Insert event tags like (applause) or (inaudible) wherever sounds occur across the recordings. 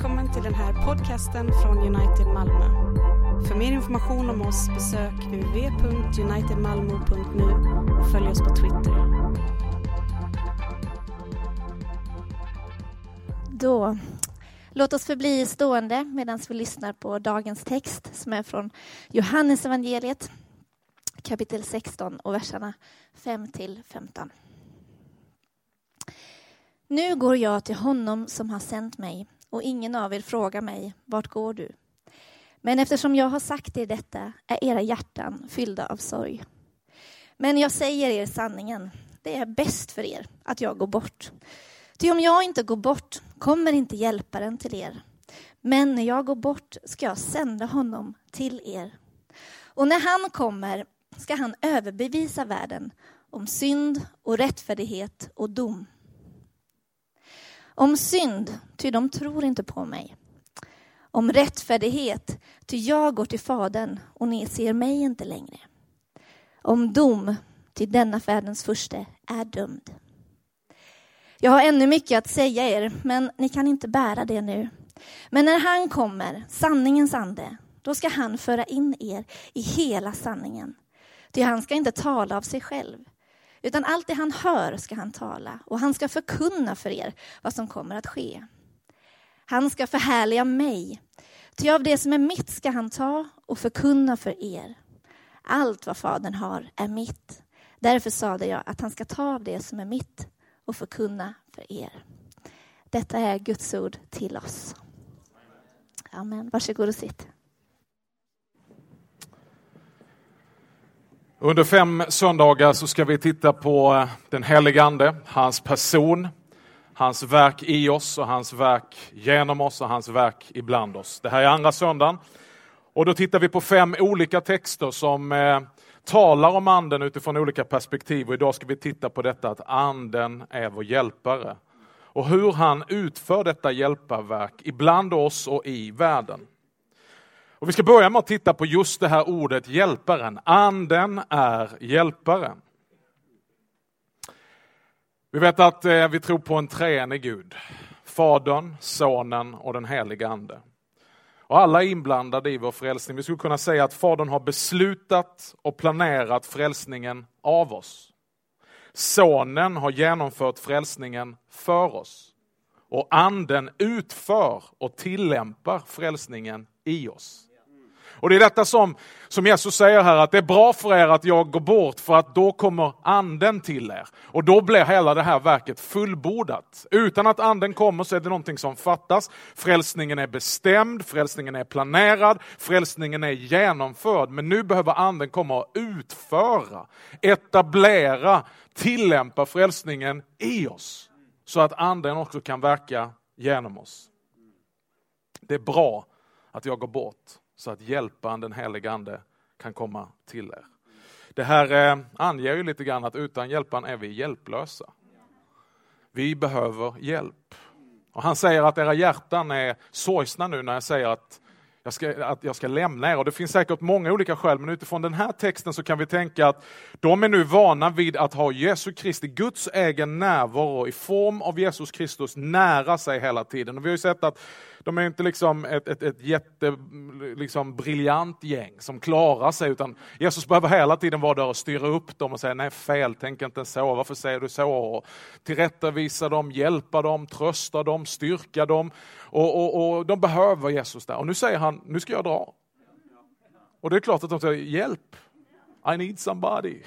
Välkommen till den här podcasten från United Malmö. För mer information om oss besök uv.unitedmalmo.nu och följ oss på Twitter. Då, låt oss förbli stående medan vi lyssnar på dagens text som är från Johannes evangeliet kapitel 16 och verserna 5 till 15. Nu går jag till honom som har sänt mig och ingen av er frågar mig, vart går du? Men eftersom jag har sagt er detta är era hjärtan fyllda av sorg. Men jag säger er sanningen, det är bäst för er att jag går bort. Ty om jag inte går bort kommer inte hjälparen till er. Men när jag går bort ska jag sända honom till er. Och när han kommer ska han överbevisa världen om synd och rättfärdighet och dom. Om synd, ty de tror inte på mig. Om rättfärdighet, ty jag går till Fadern och ni ser mig inte längre. Om dom, ty denna färdens furste är dömd. Jag har ännu mycket att säga er, men ni kan inte bära det nu. Men när han kommer, sanningens ande, då ska han föra in er i hela sanningen. Ty han ska inte tala av sig själv, utan allt det han hör ska han tala och han ska förkunna för er vad som kommer att ske. Han ska förhärliga mig, ty av det som är mitt ska han ta och förkunna för er. Allt vad Fadern har är mitt. Därför sade jag att han ska ta av det som är mitt och förkunna för er. Detta är Guds ord till oss. Amen. Varsågod och sitt. Under fem söndagar så ska vi titta på eh, den helige Ande, hans person, hans verk i oss och hans verk genom oss och hans verk ibland oss. Det här är andra söndagen och då tittar vi på fem olika texter som eh, talar om anden utifrån olika perspektiv och idag ska vi titta på detta att anden är vår hjälpare och hur han utför detta hjälparverk ibland oss och i världen. Och vi ska börja med att titta på just det här ordet hjälparen. Anden är hjälparen. Vi vet att eh, vi tror på en treenig Gud. Fadern, Sonen och den helige Ande. Och alla är inblandade i vår frälsning. Vi skulle kunna säga att Fadern har beslutat och planerat frälsningen av oss. Sonen har genomfört frälsningen för oss. Och Anden utför och tillämpar frälsningen i oss. Och det är detta som, som Jesus säger här, att det är bra för er att jag går bort för att då kommer anden till er. Och då blir hela det här verket fullbordat. Utan att anden kommer så är det någonting som fattas. Frälsningen är bestämd, frälsningen är planerad, frälsningen är genomförd. Men nu behöver anden komma och utföra, etablera, tillämpa frälsningen i oss. Så att anden också kan verka genom oss. Det är bra att jag går bort så att hjälparen, den helige Ande, kan komma till er. Det här eh, anger ju lite grann att utan hjälparen är vi hjälplösa. Vi behöver hjälp. Och han säger att era hjärtan är sorgsna nu när jag säger att jag ska, att jag ska lämna er. Och det finns säkert många olika skäl, men utifrån den här texten så kan vi tänka att de är nu vana vid att ha Jesu Kristi, Guds egen närvaro i form av Jesus Kristus nära sig hela tiden. Och vi har ju sett att de är inte liksom ett, ett, ett jätte, liksom briljant gäng som klarar sig, utan Jesus behöver hela tiden vara där och styra upp dem och säga nej fel, tänk inte så, varför säger du så? Och tillrättavisa dem, hjälpa dem, trösta dem, styrka dem. Och, och, och de behöver Jesus där. Och nu säger han, nu ska jag dra. Och det är klart att de säger, hjälp, I need somebody,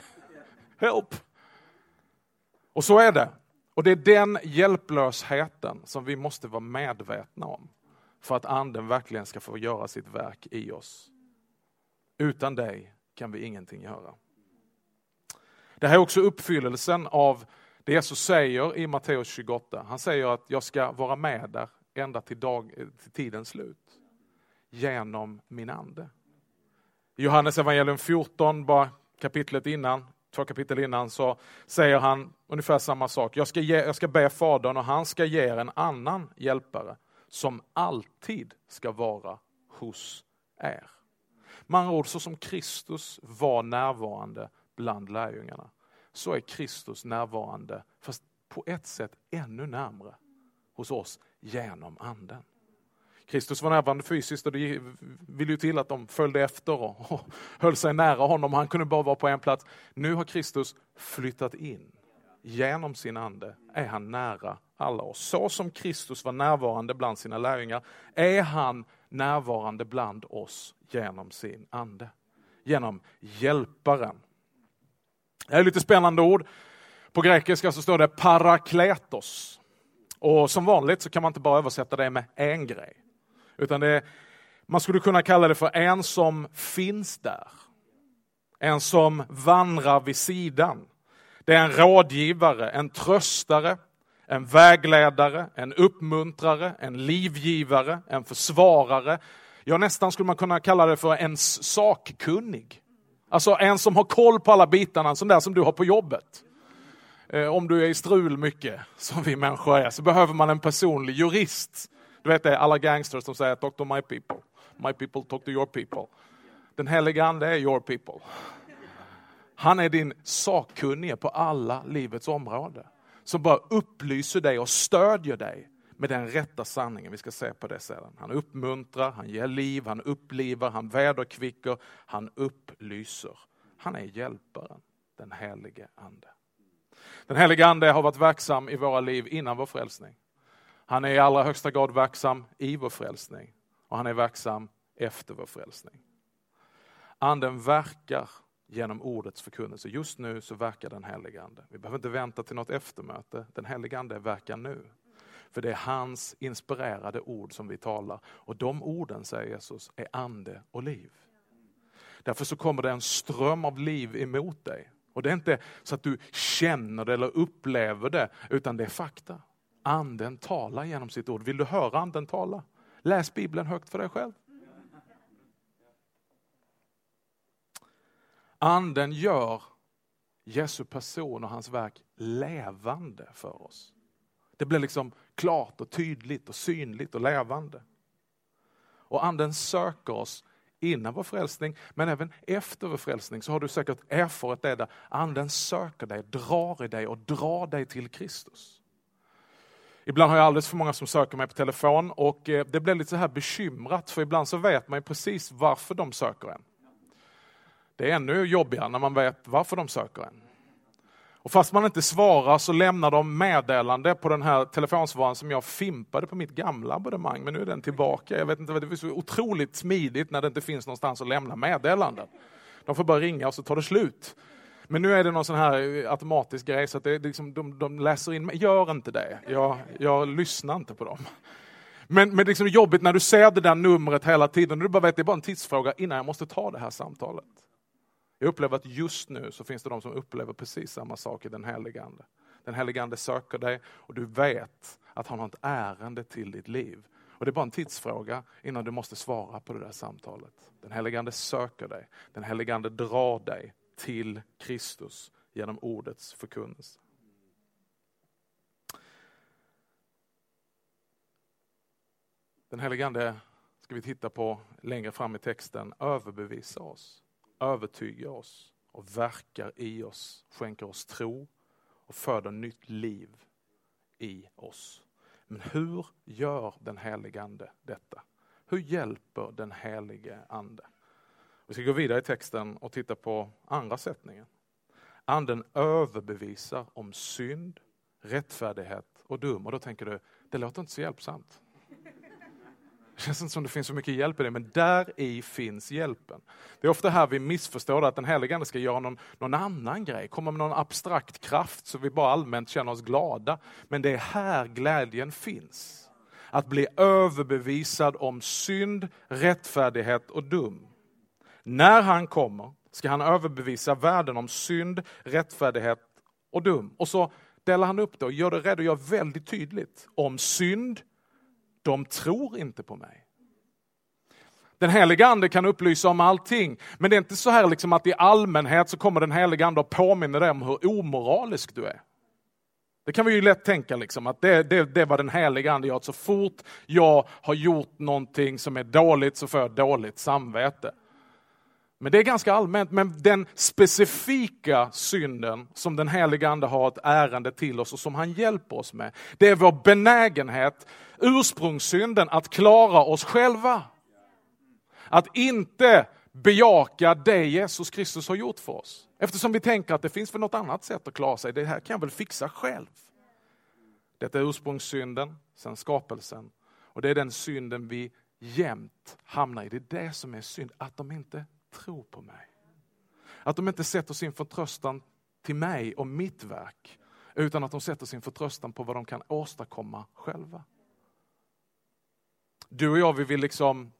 help. Och så är det. Och det är den hjälplösheten som vi måste vara medvetna om för att anden verkligen ska få göra sitt verk i oss. Utan dig kan vi ingenting göra. Det här är också uppfyllelsen av det Jesus säger i Matteus 28. Han säger att jag ska vara med där ända till, dag, till tidens slut. Genom min ande. I Johannes evangelium 14, bara kapitlet innan, två kapitel innan, så säger han ungefär samma sak. Jag ska, ge, jag ska be Fadern och han ska ge er en annan hjälpare som alltid ska vara hos er. Med andra ord, så som Kristus var närvarande bland lärjungarna, så är Kristus närvarande, fast på ett sätt ännu närmre hos oss genom anden. Kristus var närvarande fysiskt och det ville ju till att de följde efter och, och höll sig nära honom. Han kunde bara vara på en plats. Nu har Kristus flyttat in. Genom sin ande är han nära alla oss. Så som Kristus var närvarande bland sina lärjungar är han närvarande bland oss genom sin ande. Genom hjälparen. Det är lite spännande ord. På grekiska så står det parakletos. Och som vanligt så kan man inte bara översätta det med en grej. Utan det, man skulle kunna kalla det för en som finns där. En som vandrar vid sidan. Det är en rådgivare, en tröstare, en vägledare, en uppmuntrare, en livgivare, en försvarare. Ja, nästan skulle man kunna kalla det för en sakkunnig. Alltså en som har koll på alla bitarna, en sån där som du har på jobbet. Eh, om du är i strul mycket, (laughs) som vi människor är, så behöver man en personlig jurist. Du vet det, alla gangsters som säger talk to my people. My people talk to your people. Den helige ande är your people. Han är din sakkunnige på alla livets områden. Som bara upplyser dig och stödjer dig med den rätta sanningen. Vi ska se på det sedan. Han uppmuntrar, han ger liv, han upplivar, han väderkvicker, han upplyser. Han är hjälparen, den helige ande. Den helige ande har varit verksam i våra liv innan vår frälsning. Han är i allra högsta grad verksam i vår frälsning och han är verksam efter vår frälsning. Anden verkar genom ordets förkunnelse. Just nu så verkar den helige Ande. Vi behöver inte vänta till något eftermöte. Den helige Ande verkar nu. För det är hans inspirerade ord som vi talar. Och de orden, säger Jesus, är ande och liv. Därför så kommer det en ström av liv emot dig. Och det är inte så att du känner det eller upplever det, utan det är fakta. Anden talar genom sitt ord. Vill du höra anden tala? Läs Bibeln högt för dig själv. Anden gör Jesu person och hans verk levande för oss. Det blir liksom klart och tydligt och synligt och levande. Och anden söker oss innan vår frälsning, men även efter vår frälsning så har du säkert erfarit det där anden söker dig, drar i dig och drar dig till Kristus. Ibland har jag alldeles för många som söker mig på telefon och eh, det blir lite så här bekymrat för ibland så vet man ju precis varför de söker en. Det är ännu jobbigare när man vet varför de söker en. Och fast man inte svarar så lämnar de meddelande på den här telefonsvararen som jag fimpade på mitt gamla abonnemang, men nu är den tillbaka. Jag vet inte, det är så otroligt smidigt när det inte finns någonstans att lämna meddelanden. De får bara ringa och så tar det slut. Men nu är det någon sån här eh, automatisk grej så att det liksom, de, de läser in, gör inte det. Jag, jag lyssnar inte på dem. Men, men liksom jobbigt när du ser det där numret hela tiden, och du bara vet det är bara en tidsfråga innan jag måste ta det här samtalet. Jag upplever att just nu så finns det de som upplever precis samma sak i den helige Ande. Den helige Ande söker dig och du vet att han har ett ärende till ditt liv. Och Det är bara en tidsfråga innan du måste svara på det där samtalet. Den helige Ande söker dig. Den helige Ande drar dig till Kristus genom ordets förkunnelse. Den helige Ande ska vi titta på längre fram i texten, överbevisa oss övertygar oss och verkar i oss, skänker oss tro och föder nytt liv i oss. Men hur gör den helige Ande detta? Hur hjälper den helige Ande? Vi ska gå vidare i texten och titta på andra sättningen. Anden överbevisar om synd, rättfärdighet och dum. Och då tänker du, det låter inte så hjälpsamt. Det (laughs) känns inte som det finns så mycket hjälp i det, men där i finns hjälpen. Det är ofta här vi missförstår det, att den helige Ande ska göra någon, någon annan grej, komma med någon abstrakt kraft så vi bara allmänt känner oss glada. Men det är här glädjen finns. Att bli överbevisad om synd, rättfärdighet och dum. När han kommer ska han överbevisa världen om synd, rättfärdighet och dum. Och så delar han upp det och gör det redo, gör väldigt tydligt om synd, de tror inte på mig. Den heliga ande kan upplysa om allting, men det är inte så här liksom att i allmänhet så kommer den heliga ande och påminner dig om hur omoralisk du är. Det kan vi ju lätt tänka liksom, att det, det, det var den heliga ande gör, att så fort jag har gjort någonting som är dåligt så får jag dåligt samvete. Men det är ganska allmänt, men den specifika synden som den heliga Ande har ett ärende till oss och som han hjälper oss med, det är vår benägenhet, ursprungssynden, att klara oss själva. Att inte bejaka det Jesus Kristus har gjort för oss. Eftersom vi tänker att det finns väl något annat sätt att klara sig, det här kan jag väl fixa själv. Detta är ursprungssynden, sen skapelsen. Och det är den synden vi jämt hamnar i. Det är det som är synd, att de inte Tro på mig. Att de inte sätter sin förtröstan till mig och mitt verk, utan att de sätter sin förtröstan på vad de kan åstadkomma själva. Du och jag, vi vill liksom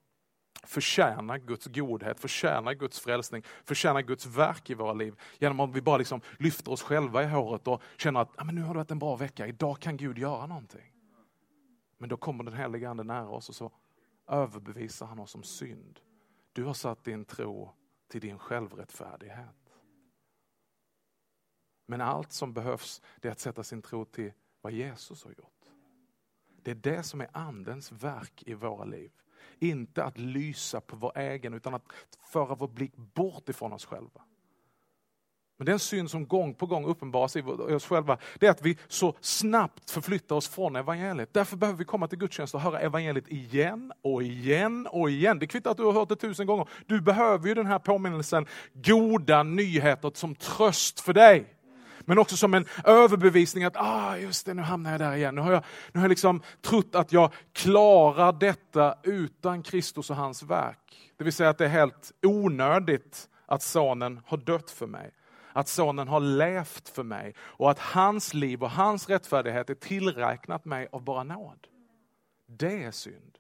förtjäna Guds godhet, förtjäna Guds frälsning, förtjäna Guds verk i våra liv. Genom att vi bara liksom lyfter oss själva i håret och känner att ah, men nu har det varit en bra vecka, idag kan Gud göra någonting. Men då kommer den heliga Ande nära oss och så överbevisar han oss om synd. Du har satt din tro till din självrättfärdighet. Men allt som behövs är att sätta sin tro till vad Jesus har gjort. Det är det som är Andens verk i våra liv. Inte att lysa på vår egen, utan att föra vår blick bort ifrån oss själva. Men den synd som gång på gång uppenbaras i oss själva, det är att vi så snabbt förflyttar oss från evangeliet. Därför behöver vi komma till gudstjänst och höra evangeliet igen och igen och igen. Det kvittar att du har hört det tusen gånger. Du behöver ju den här påminnelsen, goda nyheter som tröst för dig. Men också som en överbevisning att, ah just det, nu hamnar jag där igen. Nu har jag, nu har jag liksom trott att jag klarar detta utan Kristus och hans verk. Det vill säga att det är helt onödigt att sonen har dött för mig. Att sonen har levt för mig och att hans liv och hans rättfärdighet är tillräknat mig av bara nåd. Det är synd.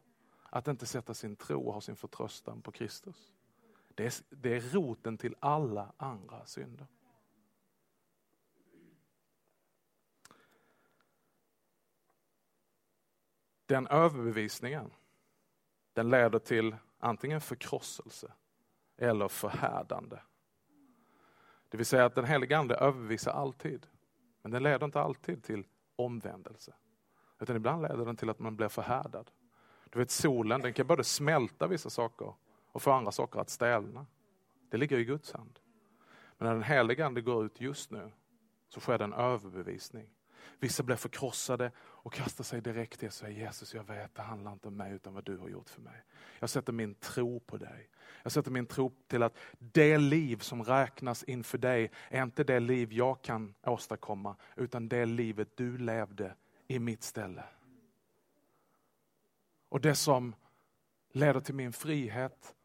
Att inte sätta sin tro och ha sin förtröstan på Kristus. Det är, det är roten till alla andra synder. Den överbevisningen, den leder till antingen förkrosselse eller förhärdande. Det vill säga att den helige Ande överbevisar alltid. Men den leder inte alltid till omvändelse. Utan ibland leder den till att man blir förhärdad. Du vet solen, den kan både smälta vissa saker och få andra saker att stelna. Det ligger i Guds hand. Men när den helige Ande går ut just nu så sker det en överbevisning. Vissa blir förkrossade och kastar sig direkt till och säger Jesus, jag vet, det handlar inte om mig utan vad du har gjort för mig. Jag sätter min tro på dig. Jag sätter min tro till att det liv som räknas inför dig är inte det liv jag kan åstadkomma, utan det livet du levde i mitt ställe. Och det som leder till min frihet,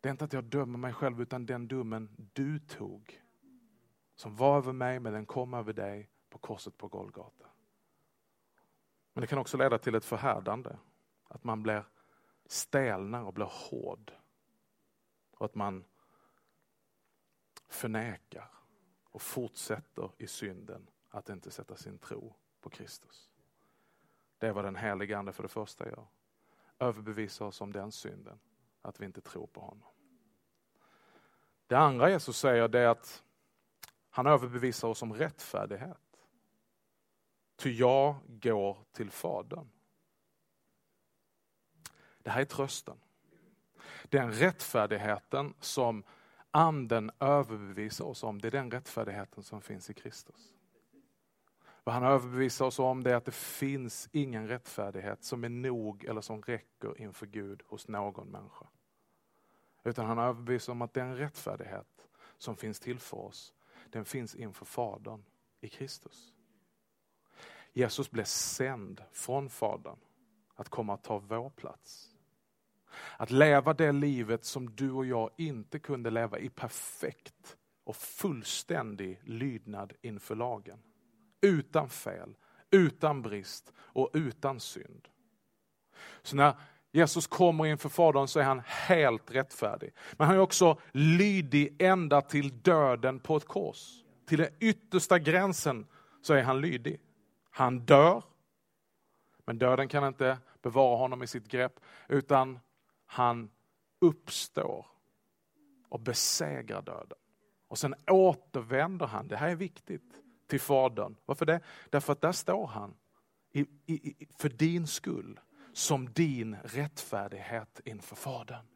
det är inte att jag dömer mig själv, utan den domen du tog. Som var över mig, men den kom över dig på korset på Golgata. Men det kan också leda till ett förhärdande. Att man blir stelnar och blir hård. Och att man förnekar och fortsätter i synden att inte sätta sin tro på Kristus. Det är vad den helige Ande för det första gör. Överbevisar oss om den synden, att vi inte tror på honom. Det andra Jesus säger det är att han överbevisar oss om rättfärdighet. Ty jag går till Fadern. Det här är trösten. Den rättfärdigheten som anden överbevisar oss om, det är den rättfärdigheten som finns i Kristus. Vad han överbevisar oss om det är att det finns ingen rättfärdighet som är nog eller som räcker inför Gud hos någon människa. Utan han överbevisar om att den rättfärdighet som finns till för oss, den finns inför Fadern i Kristus. Jesus blev sänd från Fadern att komma och ta vår plats. Att leva det livet som du och jag inte kunde leva i perfekt och fullständig lydnad inför lagen. Utan fel, utan brist och utan synd. Så när Jesus kommer inför Fadern så är han helt rättfärdig. Men han är också lydig ända till döden på ett kors. Till den yttersta gränsen så är han lydig. Han dör, men döden kan inte bevara honom i sitt grepp, utan han uppstår och besegrar döden. Och sen återvänder han, det här är viktigt, till Fadern. Varför det? Därför att där står han i, i, för din skull, som din rättfärdighet inför Fadern.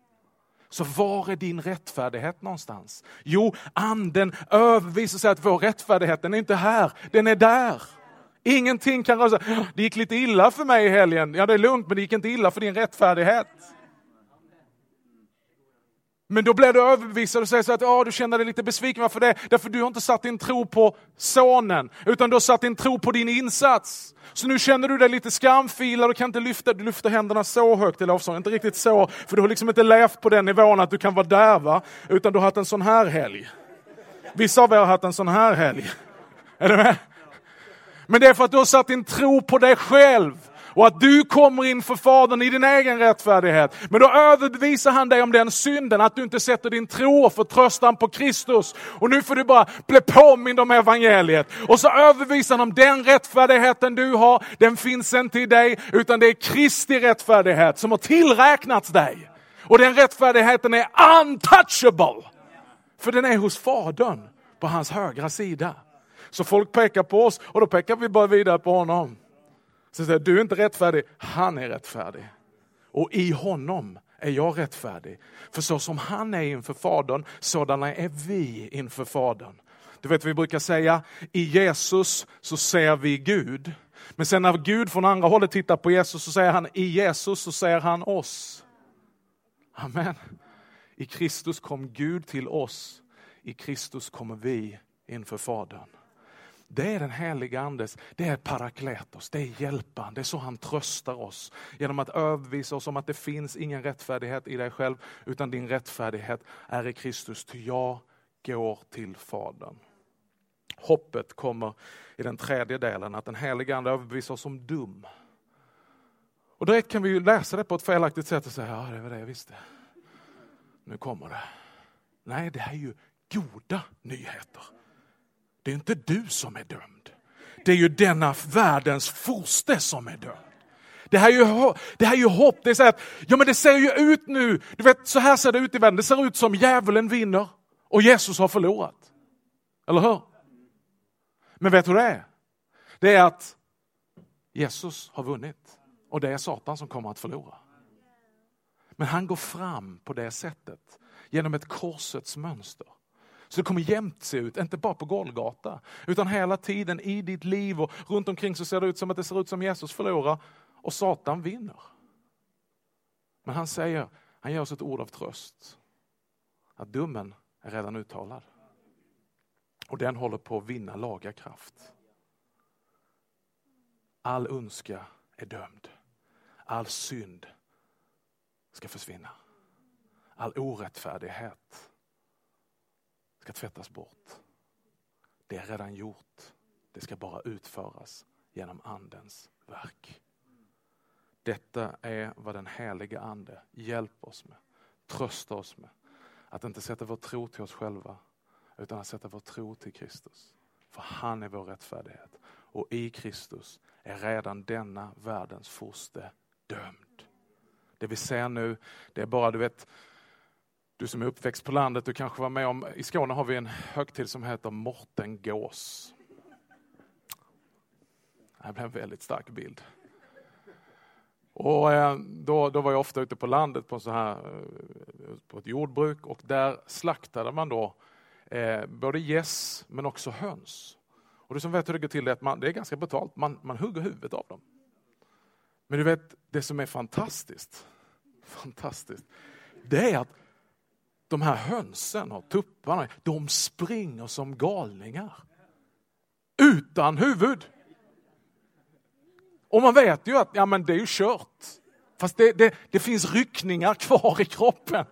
Så var är din rättfärdighet någonstans? Jo, anden övervisar sig att vår rättfärdighet, den är inte här, den är där. Ingenting kan röra sig. Det gick lite illa för mig i helgen. Ja, det är lugnt, men det gick inte illa för din rättfärdighet. Men då blir du överbevisad och säger så att oh, du känner dig lite besviken. Varför det? Därför du har inte satt din tro på sonen, utan du har satt din tro på din insats. Så nu känner du dig lite skamfilad och kan inte lyfta, du lyfter händerna så högt i lovsången. Inte riktigt så, för du har liksom inte levt på den nivån att du kan vara där, va? utan du har haft en sån här helg. Vissa av er har haft en sån här helg. Är du med? Men det är för att du har satt din tro på dig själv och att du kommer inför Fadern i din egen rättfärdighet. Men då överbevisar han dig om den synden, att du inte sätter din tro och förtröstan på Kristus. Och nu får du bara bli påmind om evangeliet. Och så överbevisar han om den rättfärdigheten du har, den finns inte i dig, utan det är Kristi rättfärdighet som har tillräknats dig. Och den rättfärdigheten är untouchable. För den är hos Fadern på hans högra sida. Så folk pekar på oss och då pekar vi bara vidare på honom. Så säger du är inte rättfärdig, han är rättfärdig. Och i honom är jag rättfärdig. För så som han är inför Fadern, sådana är vi inför Fadern. Du vet, vi brukar säga, i Jesus så ser vi Gud. Men sen när Gud från andra hållet tittar på Jesus så säger han, i Jesus så ser han oss. Amen. I Kristus kom Gud till oss. I Kristus kommer vi inför Fadern. Det är den heliga Andes, det är parakletos, det är hjälparen, det är så han tröstar oss. Genom att övervisa oss om att det finns ingen rättfärdighet i dig själv, utan din rättfärdighet är i Kristus, ty jag går till Fadern. Hoppet kommer i den tredje delen, att den heliga Ande överbevisar oss om dum. Och direkt kan vi ju läsa det på ett felaktigt sätt och säga, ja det var det jag visste. Nu kommer det. Nej, det här är ju goda nyheter. Det är inte du som är dömd. Det är ju denna världens furste som är dömd. Det här är ju, det här är ju hopp. Det, är så att, ja, men det ser ju ut nu, du vet så här ser det ut i världen. Det ser ut som djävulen vinner och Jesus har förlorat. Eller hur? Men vet du hur det är? Det är att Jesus har vunnit och det är Satan som kommer att förlora. Men han går fram på det sättet genom ett korsets mönster. Så det kommer jämt se ut, inte bara på Golgata, utan hela tiden i ditt liv och runt omkring så ser det ut som att det ser ut som Jesus förlorar och Satan vinner. Men han säger, han ger oss ett ord av tröst. Att domen är redan uttalad. Och den håller på att vinna laga kraft. All ondska är dömd. All synd ska försvinna. All orättfärdighet ska tvättas bort. Det är redan gjort. Det ska bara utföras genom Andens verk. Detta är vad den heliga Ande hjälper oss med, tröstar oss med. Att inte sätta vår tro till oss själva, utan att sätta vår tro till Kristus. För han är vår rättfärdighet. Och i Kristus är redan denna världens furste dömd. Det vi ser nu, det är bara, du vet, du som är uppväxt på landet, du kanske var med om, i Skåne har vi en högtid som heter Morten Gås. Det blev en väldigt stark bild. Och eh, då, då var jag ofta ute på landet på, så här, eh, på ett jordbruk och där slaktade man då eh, både gäss men också höns. Och du som vet hur det går till är att man, det är ganska brutalt, man, man hugger huvudet av dem. Men du vet, det som är fantastiskt, (laughs) fantastiskt, det är att de här hönsen och tupparna, de springer som galningar. Utan huvud. Och man vet ju att ja, men det är ju kört. Fast det, det, det finns ryckningar kvar i kroppen.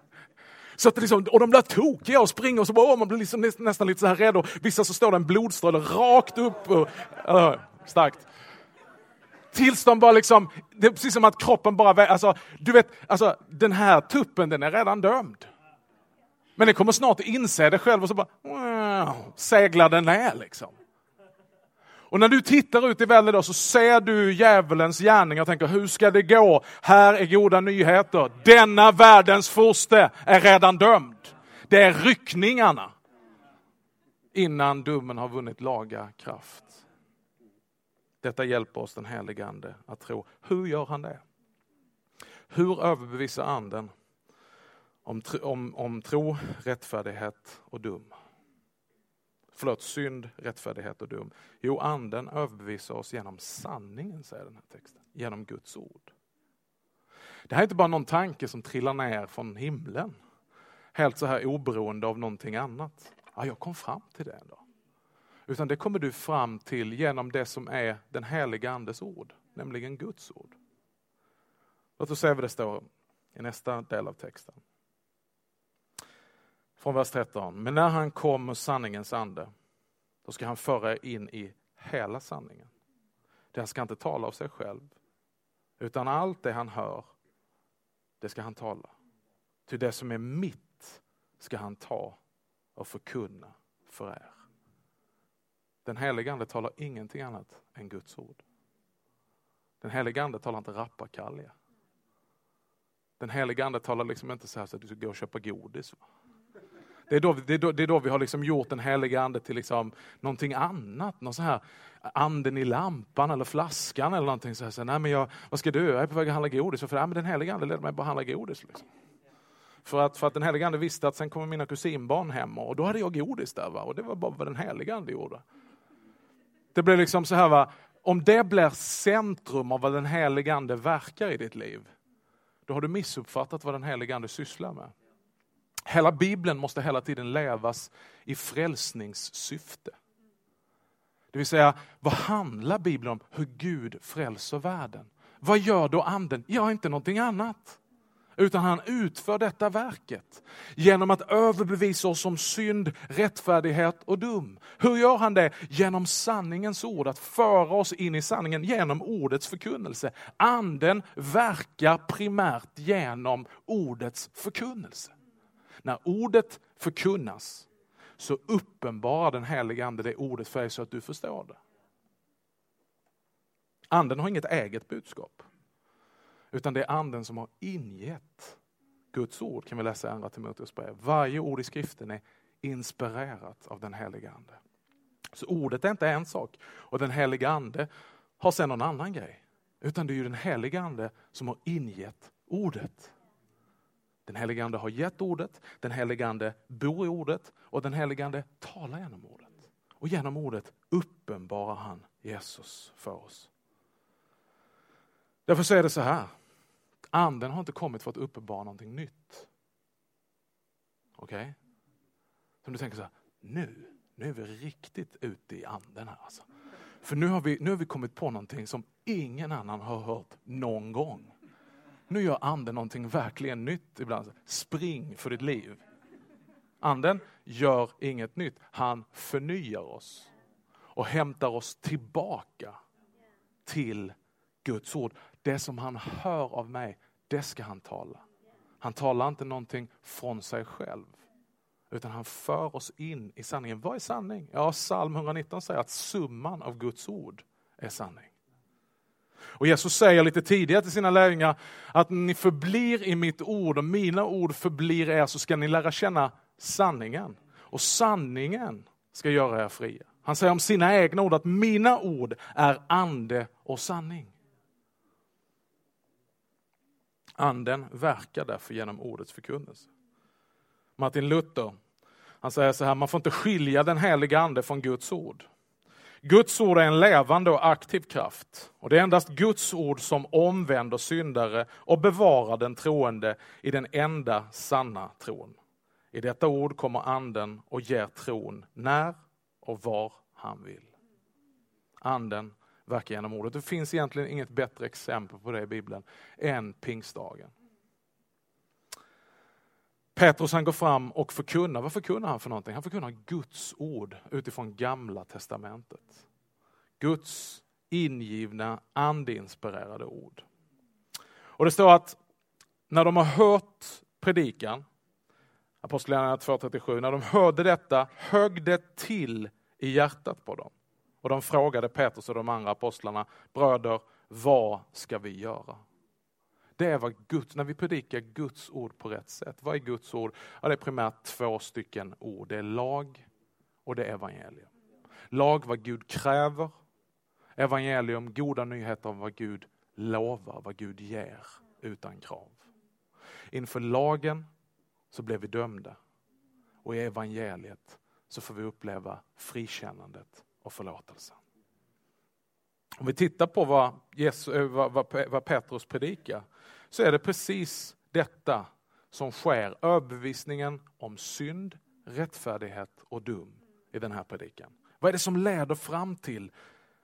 Så att det liksom, och de blir tokiga och springer och så bara, man blir liksom nästan lite så här rädd. Och vissa så står det en blodstråle rakt upp. Och, äh, starkt. Tills de bara liksom, det är precis som att kroppen bara, alltså, du vet, alltså, den här tuppen den är redan dömd. Men den kommer snart inse det själv och så bara wow, seglar den ner liksom. Och när du tittar ut i världen idag så ser du djävulens gärning och tänker hur ska det gå? Här är goda nyheter. Denna världens furste är redan dömd. Det är ryckningarna innan domen har vunnit laga kraft. Detta hjälper oss den helige Ande att tro. Hur gör han det? Hur överbevisar anden om, om, om tro, rättfärdighet och dum. Förlåt, synd, rättfärdighet och dum. Jo, anden överbevisar oss genom sanningen, säger den här texten. Genom Guds ord. Det här är inte bara någon tanke som trillar ner från himlen. Helt så här oberoende av någonting annat. Ja, jag kom fram till det ändå. Utan det kommer du fram till genom det som är den heliga andes ord, nämligen Guds ord. Låt oss se vad det står i nästa del av texten. Från vers 13. Men när han kommer sanningens ande, då ska han föra in i hela sanningen. Det han ska inte tala av sig själv, utan allt det han hör, det ska han tala. Till det som är mitt ska han ta och förkunna för er. Den helige Ande talar ingenting annat än Guds ord. Den helige Ande talar inte rappakalja. Den helige Ande talar liksom inte så här så att du ska gå och köpa godis. Det är, då, det, är då, det är då vi har liksom gjort den heliga Ande till liksom någonting annat. Någon så här anden i lampan eller flaskan eller någonting. Så här, så här, nej men jag, vad ska du? Jag är på väg att handla godis. För, nej, men den heliga Ande leder mig bara att handla godis. Liksom. För att, för att den heliga Ande visste att sen kommer mina kusinbarn hem och då hade jag godis där. Va? Och det var bara vad den heliga Ande gjorde. Det blev liksom så här, va? om det blir centrum av vad den heliga Ande verkar i ditt liv, då har du missuppfattat vad den heliga Ande sysslar med. Hela Bibeln måste hela tiden levas i frälsningssyfte. Det vill säga, vad handlar Bibeln om? Hur Gud frälser världen. Vad gör då anden? Ja, inte någonting annat. Utan han utför detta verket genom att överbevisa oss om synd, rättfärdighet och dum. Hur gör han det? Genom sanningens ord, att föra oss in i sanningen genom ordets förkunnelse. Anden verkar primärt genom ordets förkunnelse. När ordet förkunnas så uppenbarar den helige Ande det ordet för dig så att du förstår det. Anden har inget eget budskap. Utan det är anden som har ingett Guds ord, kan vi läsa i Andra Timoteus brev. Varje ord i skriften är inspirerat av den helige Ande. Så ordet är inte en sak och den helige Ande har sen någon annan grej. Utan det är ju den helige Ande som har ingett ordet. Den helige Ande har gett ordet, den helige Ande bor i ordet och den helige Ande talar genom ordet. Och genom ordet uppenbarar han Jesus för oss. Därför så är det så här. Anden har inte kommit för att uppenbara någonting nytt. Okej? Okay? Som du tänker så här, nu, nu är vi riktigt ute i anden här alltså. För nu har, vi, nu har vi kommit på någonting som ingen annan har hört någon gång. Nu gör anden någonting verkligen nytt ibland. Spring för ditt liv. Anden gör inget nytt. Han förnyar oss och hämtar oss tillbaka till Guds ord. Det som han hör av mig, det ska han tala. Han talar inte någonting från sig själv. Utan han för oss in i sanningen. Vad är sanning? Ja, psalm 119 säger att summan av Guds ord är sanning. Och Jesus säger lite tidigare till sina lärjungar att ni förblir i mitt ord och mina ord förblir er så ska ni lära känna sanningen. Och sanningen ska göra er fria. Han säger om sina egna ord att mina ord är ande och sanning. Anden verkar därför genom ordets förkunnelse. Martin Luther han säger så här, man får inte skilja den heliga ande från Guds ord. Guds ord är en levande och aktiv kraft och det är endast Guds ord som omvänder syndare och bevarar den troende i den enda sanna tron. I detta ord kommer anden och ger tron när och var han vill. Anden verkar genom ordet. Det finns egentligen inget bättre exempel på det i Bibeln än pingstdagen. Petrus han går fram och förkunnar. Vad förkunnar han för någonting? Han förkunnar Guds ord utifrån gamla testamentet. Guds ingivna andeinspirerade ord. Och det står att när de har hört predikan, Apostlagärningarna 2.37, när de hörde detta högg det till i hjärtat på dem. Och de frågade Petrus och de andra apostlarna, bröder, vad ska vi göra? Det är vad Guds, när vi predikar Guds ord på rätt sätt. Vad är Guds ord? Ja, det är primärt två stycken ord. Det är lag och det är evangelium. Lag vad Gud kräver. Evangelium, goda nyheter om vad Gud lovar, vad Gud ger utan krav. Inför lagen så blev vi dömda. Och i evangeliet så får vi uppleva frikännandet och förlåtelsen. Om vi tittar på vad, Jesus, eh, vad, vad, vad Petrus predikar så är det precis detta som sker, överbevisningen om synd, rättfärdighet och dum i den här predikan. Vad är det som leder fram till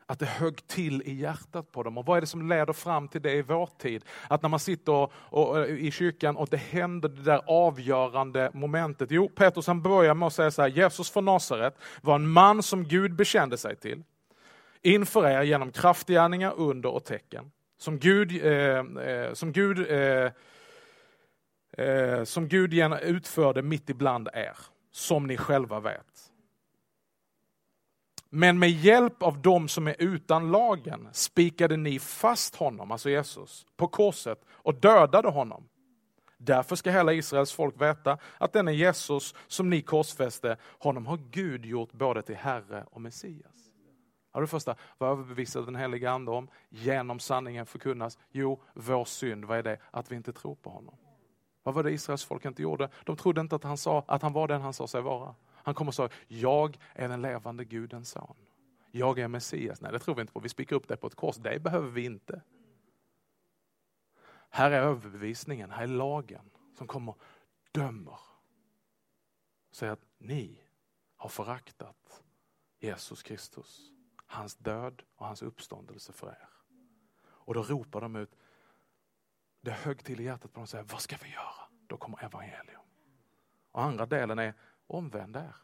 att det högg till i hjärtat på dem. Och vad är det som leder fram till det i vår tid? Att när man sitter och, och, i kyrkan och det händer det där avgörande momentet. Jo, Petrus han börjar med att säga så här, Jesus från Nasaret var en man som Gud bekände sig till inför er genom kraftgärningar, under och tecken. Som Gud, eh, eh, som Gud, eh, eh som Gud utförde mitt ibland er, som ni själva vet. Men med hjälp av dem som är utan lagen spikade ni fast honom, alltså Jesus, på korset och dödade honom. Därför ska hela Israels folk veta att denne Jesus som ni korsfäste, honom har Gud gjort både till Herre och Messias. Ja, det första, vad överbevisade den helige Ande om? Genom sanningen förkunnas. Jo, vår synd, vad är det? Att vi inte tror på honom. Vad var det Israels folk inte gjorde? De trodde inte att han, sa, att han var den han sa sig vara. Han kommer och sa, jag är den levande Gudens son. Jag är Messias. Nej, det tror vi inte på. Vi spikar upp det på ett kors. Det behöver vi inte. Här är överbevisningen, här är lagen som kommer och dömer. Säger att ni har föraktat Jesus Kristus, hans död och hans uppståndelse för er. Och då ropar de ut, det högg till i hjärtat på dem och säger, vad ska vi göra? Då kommer evangelium. Och andra delen är, omvänd er.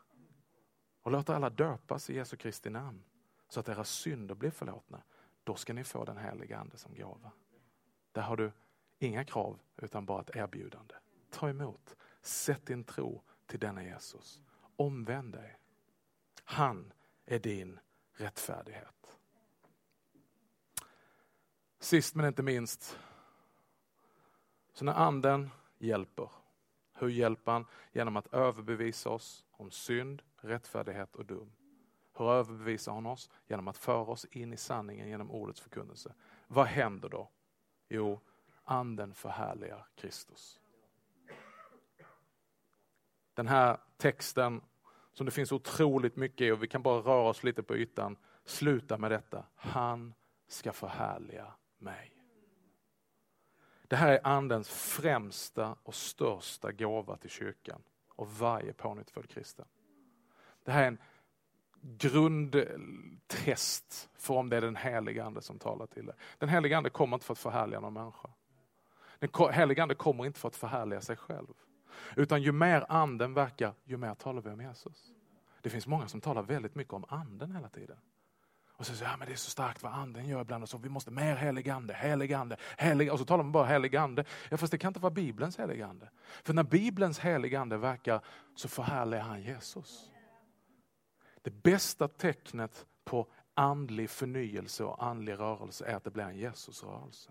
Och låt alla döpas i Jesu Kristi namn så att era synder blir förlåtna. Då ska ni få den heliga Ande som gåva. Där har du inga krav utan bara ett erbjudande. Ta emot. Sätt din tro till denna Jesus. Omvänd dig. Han är din rättfärdighet. Sist men inte minst, så när anden hjälper hur hjälper han? Genom att överbevisa oss om synd, rättfärdighet och dum. Hur överbevisar han oss? Genom att föra oss in i sanningen genom ordets förkunnelse. Vad händer då? Jo, anden förhärligar Kristus. Den här texten som det finns otroligt mycket i och vi kan bara röra oss lite på ytan, Sluta med detta. Han ska förhärliga mig. Det här är andens främsta och största gåva till kyrkan och varje pånyttfödd kristen. Det här är en grundtest för om det är den heliga ande som talar till dig. Den heliga ande kommer inte för att förhärliga någon människa. Den heliga ande kommer inte för att förhärliga sig själv. Utan ju mer anden verkar, ju mer talar vi om Jesus. Det finns många som talar väldigt mycket om anden hela tiden. Och så säger ja, men det är så starkt vad anden gör ibland. Och så, vi måste mer heligande, heligande, helig Och så talar man bara heligande. Ja, fast det kan inte vara Bibelns heligande. För när Bibelns heligande verkar så förhärligar han Jesus. Det bästa tecknet på andlig förnyelse och andlig rörelse är att det blir en Jesusrörelse.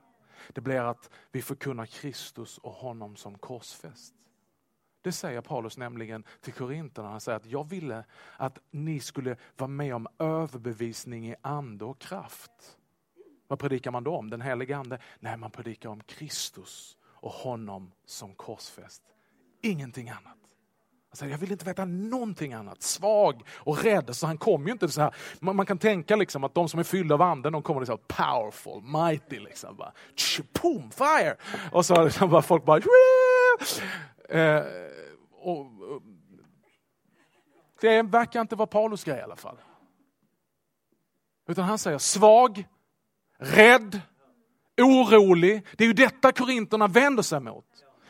Det blir att vi förkunnar Kristus och honom som korsfäst. Det säger Paulus nämligen till Korinterna. Han säger att jag ville att ni skulle vara med om överbevisning i ande och kraft. Vad predikar man då om? Den helige ande? Nej, man predikar om Kristus och honom som korsfäst. Ingenting annat. Han säger, jag vill inte veta någonting annat. Svag och rädd. Så han kommer ju inte så här. Man, man, kan tänka liksom att de som är fyllda av anden, de kommer så här powerful, mighty. Liksom, bara, boom, fire! Och så liksom bara, folk bara... Eh, och, och, det verkar inte vara Paulus grej i alla fall. Utan han säger svag, rädd, orolig. Det är ju detta korinterna vänder sig mot.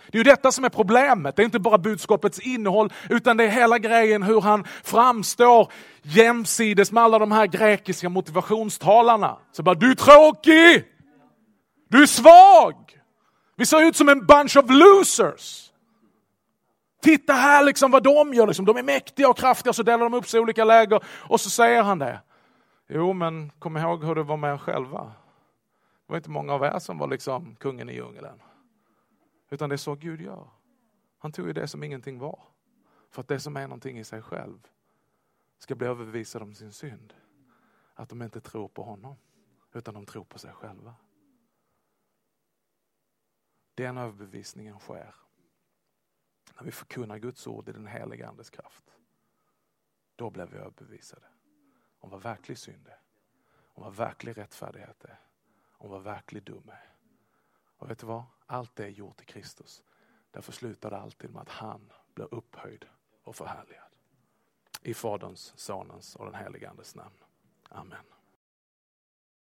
Det är ju detta som är problemet. Det är inte bara budskapets innehåll, utan det är hela grejen hur han framstår jämsides med alla de här grekiska motivationstalarna. Så bara, du är tråkig! Du är svag! Vi ser ut som en bunch of losers. Titta här liksom vad de gör, liksom. de är mäktiga och kraftiga, så delar de upp sig i olika läger och så säger han det. Jo, men kom ihåg hur det var med er själva. Det var inte många av er som var liksom kungen i djungeln. Utan det är så Gud gör. Han tog ju det som ingenting var. För att det som är någonting i sig själv ska bli överbevisad om sin synd. Att de inte tror på honom, utan de tror på sig själva. Den överbevisningen sker när vi förkunnar Guds ord i den heliga Andes kraft. Då blir vi överbevisade om vad verklig synd är. Om vad verklig rättfärdighet är. Om vad verklig dum är. Och vet du vad? Allt det är gjort i Kristus. Därför slutar det alltid med att han blir upphöjd och förhärligad. I Faderns, Sonens och den helige Andes namn. Amen.